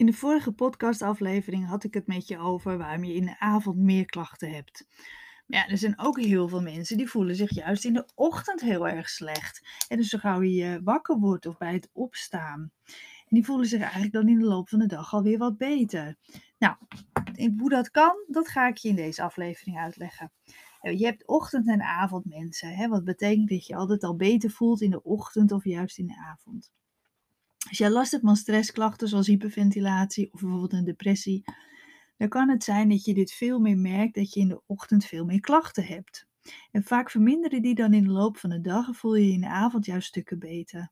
In de vorige podcastaflevering had ik het met je over waarom je in de avond meer klachten hebt. Maar ja, er zijn ook heel veel mensen die voelen zich juist in de ochtend heel erg slecht. En dus zo gauw je wakker wordt of bij het opstaan. En die voelen zich eigenlijk dan in de loop van de dag alweer wat beter. Nou, hoe dat kan, dat ga ik je in deze aflevering uitleggen. Eh, je hebt ochtend- en avondmensen. Hè? Wat betekent dat je altijd al beter voelt in de ochtend of juist in de avond. Als jij last hebt van stressklachten zoals hyperventilatie of bijvoorbeeld een depressie, dan kan het zijn dat je dit veel meer merkt dat je in de ochtend veel meer klachten hebt. En vaak verminderen die dan in de loop van de dag en voel je je in de avond juist stukken beter.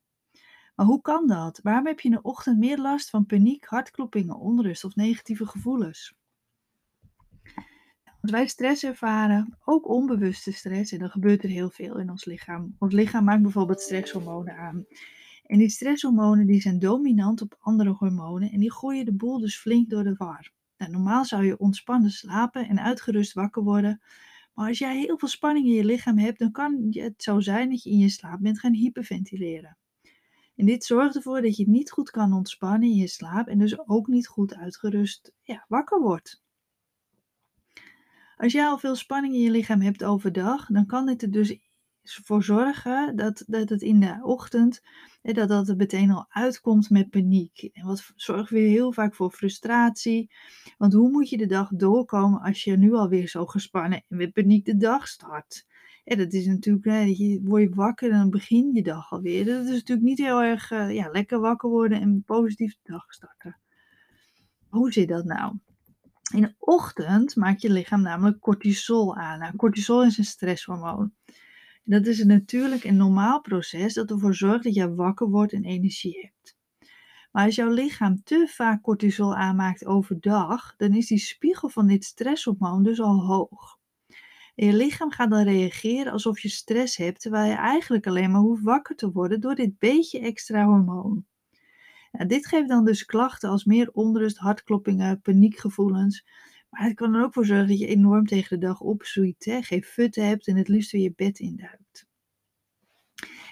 Maar hoe kan dat? Waarom heb je in de ochtend meer last van paniek, hartkloppingen, onrust of negatieve gevoelens? Als wij stress ervaren, ook onbewuste stress, en dan gebeurt er heel veel in ons lichaam. Ons lichaam maakt bijvoorbeeld stresshormonen aan. En die stresshormonen die zijn dominant op andere hormonen en die gooien de boel dus flink door de war. Nou, normaal zou je ontspannen slapen en uitgerust wakker worden. Maar als jij heel veel spanning in je lichaam hebt, dan kan het zo zijn dat je in je slaap bent gaan hyperventileren. En dit zorgt ervoor dat je niet goed kan ontspannen in je slaap en dus ook niet goed uitgerust ja, wakker wordt. Als jij al veel spanning in je lichaam hebt overdag, dan kan dit er dus voor zorgen dat, dat het in de ochtend, dat dat er meteen al uitkomt met paniek. En wat zorgt weer heel vaak voor frustratie. Want hoe moet je de dag doorkomen als je nu alweer zo gespannen en met paniek de dag start? Ja, dat is natuurlijk, je, word je wakker en dan begin je dag alweer. Dat is natuurlijk niet heel erg uh, ja, lekker wakker worden en positief de dag starten. Hoe zit dat nou? In de ochtend maakt je lichaam namelijk cortisol aan. Nou, cortisol is een stresshormoon. Dat is een natuurlijk en normaal proces dat ervoor zorgt dat je wakker wordt en energie hebt. Maar als jouw lichaam te vaak cortisol aanmaakt overdag, dan is die spiegel van dit stresshormoon dus al hoog. En je lichaam gaat dan reageren alsof je stress hebt, terwijl je eigenlijk alleen maar hoeft wakker te worden door dit beetje extra hormoon. Nou, dit geeft dan dus klachten als meer onrust, hartkloppingen, paniekgevoelens. Maar het kan er ook voor zorgen dat je enorm tegen de dag opzoeit, hè? geen futten hebt en het liefst weer je bed induikt.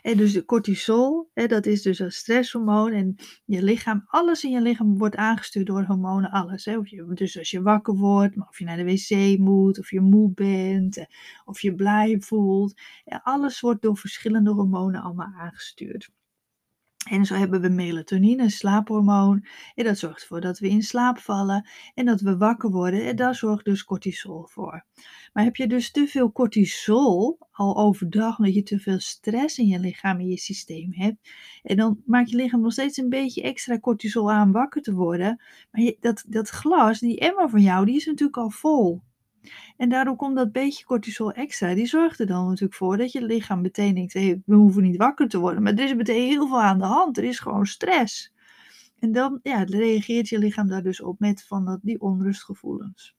En dus de cortisol, hè, dat is dus een stresshormoon. En je lichaam, alles in je lichaam wordt aangestuurd door hormonen, alles. Hè. Of je, dus als je wakker wordt, of je naar de wc moet, of je moe bent, eh, of je blij voelt. alles wordt door verschillende hormonen allemaal aangestuurd. En zo hebben we melatonine, een slaaphormoon. En dat zorgt ervoor dat we in slaap vallen en dat we wakker worden. En daar zorgt dus cortisol voor. Maar heb je dus te veel cortisol al overdag, omdat je te veel stress in je lichaam, in je systeem hebt. En dan maakt je lichaam nog steeds een beetje extra cortisol aan wakker te worden. Maar dat, dat glas, die emmer van jou, die is natuurlijk al vol. En daardoor komt dat beetje cortisol extra. Die zorgt er dan natuurlijk voor dat je lichaam meteen denkt: hey, we hoeven niet wakker te worden. Maar er is meteen heel veel aan de hand. Er is gewoon stress. En dan ja, reageert je lichaam daar dus op met van dat, die onrustgevoelens.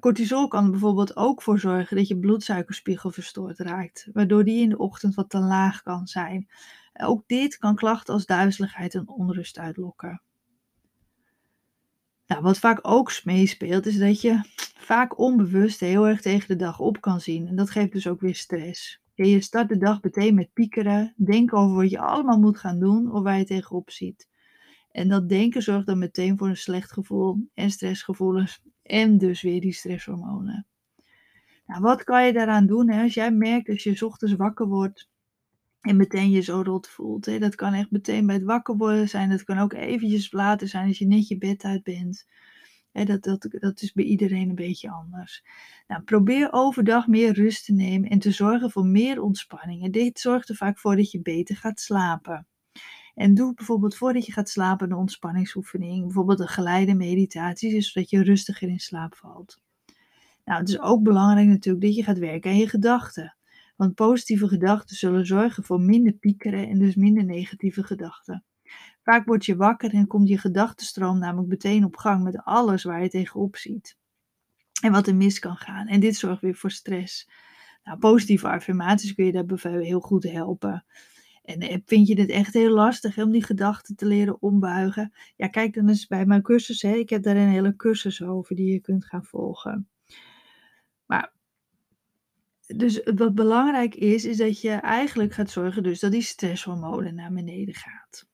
Cortisol kan er bijvoorbeeld ook voor zorgen dat je bloedsuikerspiegel verstoord raakt, waardoor die in de ochtend wat te laag kan zijn. Ook dit kan klachten als duizeligheid en onrust uitlokken. Nou, wat vaak ook meespeelt, is dat je vaak onbewust heel erg tegen de dag op kan zien. En dat geeft dus ook weer stress. Je start de dag meteen met piekeren, denken over wat je allemaal moet gaan doen of waar je tegenop ziet. En dat denken zorgt dan meteen voor een slecht gevoel en stressgevoelens en dus weer die stresshormonen. Nou, wat kan je daaraan doen hè? als jij merkt als je ochtends wakker wordt en meteen je zo rot voelt. Hè? Dat kan echt meteen bij het wakker worden zijn. Dat kan ook eventjes later zijn als je net je bed uit bent. Hè, dat, dat, dat is bij iedereen een beetje anders. Nou, probeer overdag meer rust te nemen en te zorgen voor meer ontspanning. En dit zorgt er vaak voor dat je beter gaat slapen. En doe bijvoorbeeld voordat je gaat slapen een ontspanningsoefening. Bijvoorbeeld een geleide meditatie, zodat je rustiger in slaap valt. Nou, het is ook belangrijk natuurlijk dat je gaat werken aan je gedachten. Want positieve gedachten zullen zorgen voor minder piekeren en dus minder negatieve gedachten. Vaak word je wakker en komt je gedachtenstroom namelijk meteen op gang met alles waar je tegenop ziet. En wat er mis kan gaan. En dit zorgt weer voor stress. Nou, positieve affirmaties kun je daarbij heel goed helpen. En eh, vind je het echt heel lastig om die gedachten te leren ombuigen? Ja, kijk dan eens bij mijn cursus. Hè. Ik heb daar een hele cursus over die je kunt gaan volgen. Dus wat belangrijk is, is dat je eigenlijk gaat zorgen dus dat die stresshormonen naar beneden gaat.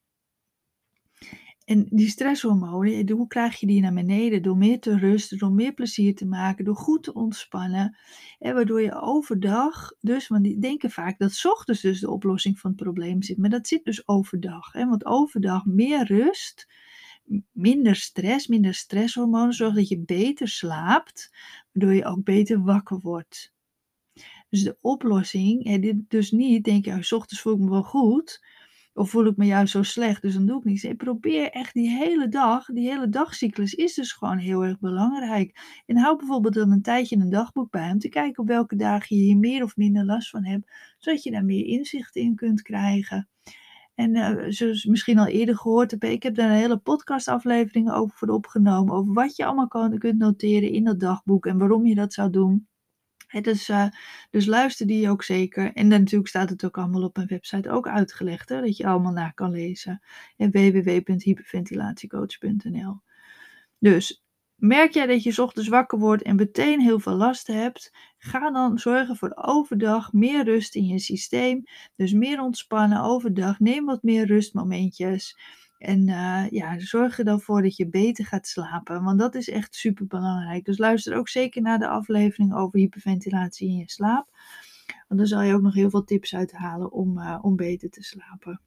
En die stresshormonen, hoe krijg je die naar beneden? Door meer te rusten, door meer plezier te maken, door goed te ontspannen. En waardoor je overdag, dus, want die denken vaak dat ochtends dus de oplossing van het probleem zit. Maar dat zit dus overdag. Hè? Want overdag meer rust, minder stress, minder stresshormonen, zorgt dat je beter slaapt, waardoor je ook beter wakker wordt. Dus de oplossing, dus niet, denk je, 's ochtends voel ik me wel goed. Of voel ik me juist zo slecht, dus dan doe ik niets. Nee, probeer echt die hele dag, die hele dagcyclus is dus gewoon heel erg belangrijk. En hou bijvoorbeeld dan een tijdje een dagboek bij om te kijken op welke dagen je hier meer of minder last van hebt, zodat je daar meer inzicht in kunt krijgen. En uh, zoals misschien al eerder gehoord heb, ik heb daar een hele podcastaflevering over voor opgenomen, over wat je allemaal kan, kunt noteren in dat dagboek en waarom je dat zou doen dus, uh, dus luister die ook zeker. En natuurlijk staat het ook allemaal op mijn website ook uitgelegd, hè, dat je allemaal na kan lezen. www.hyperventilatiecoach.nl Dus merk jij dat je ochtends wakker wordt en meteen heel veel last hebt, ga dan zorgen voor overdag meer rust in je systeem. Dus meer ontspannen overdag. Neem wat meer rustmomentjes. En uh, ja, zorg er dan voor dat je beter gaat slapen, want dat is echt super belangrijk. Dus luister ook zeker naar de aflevering over hyperventilatie in je slaap. Want dan zal je ook nog heel veel tips uithalen om, uh, om beter te slapen.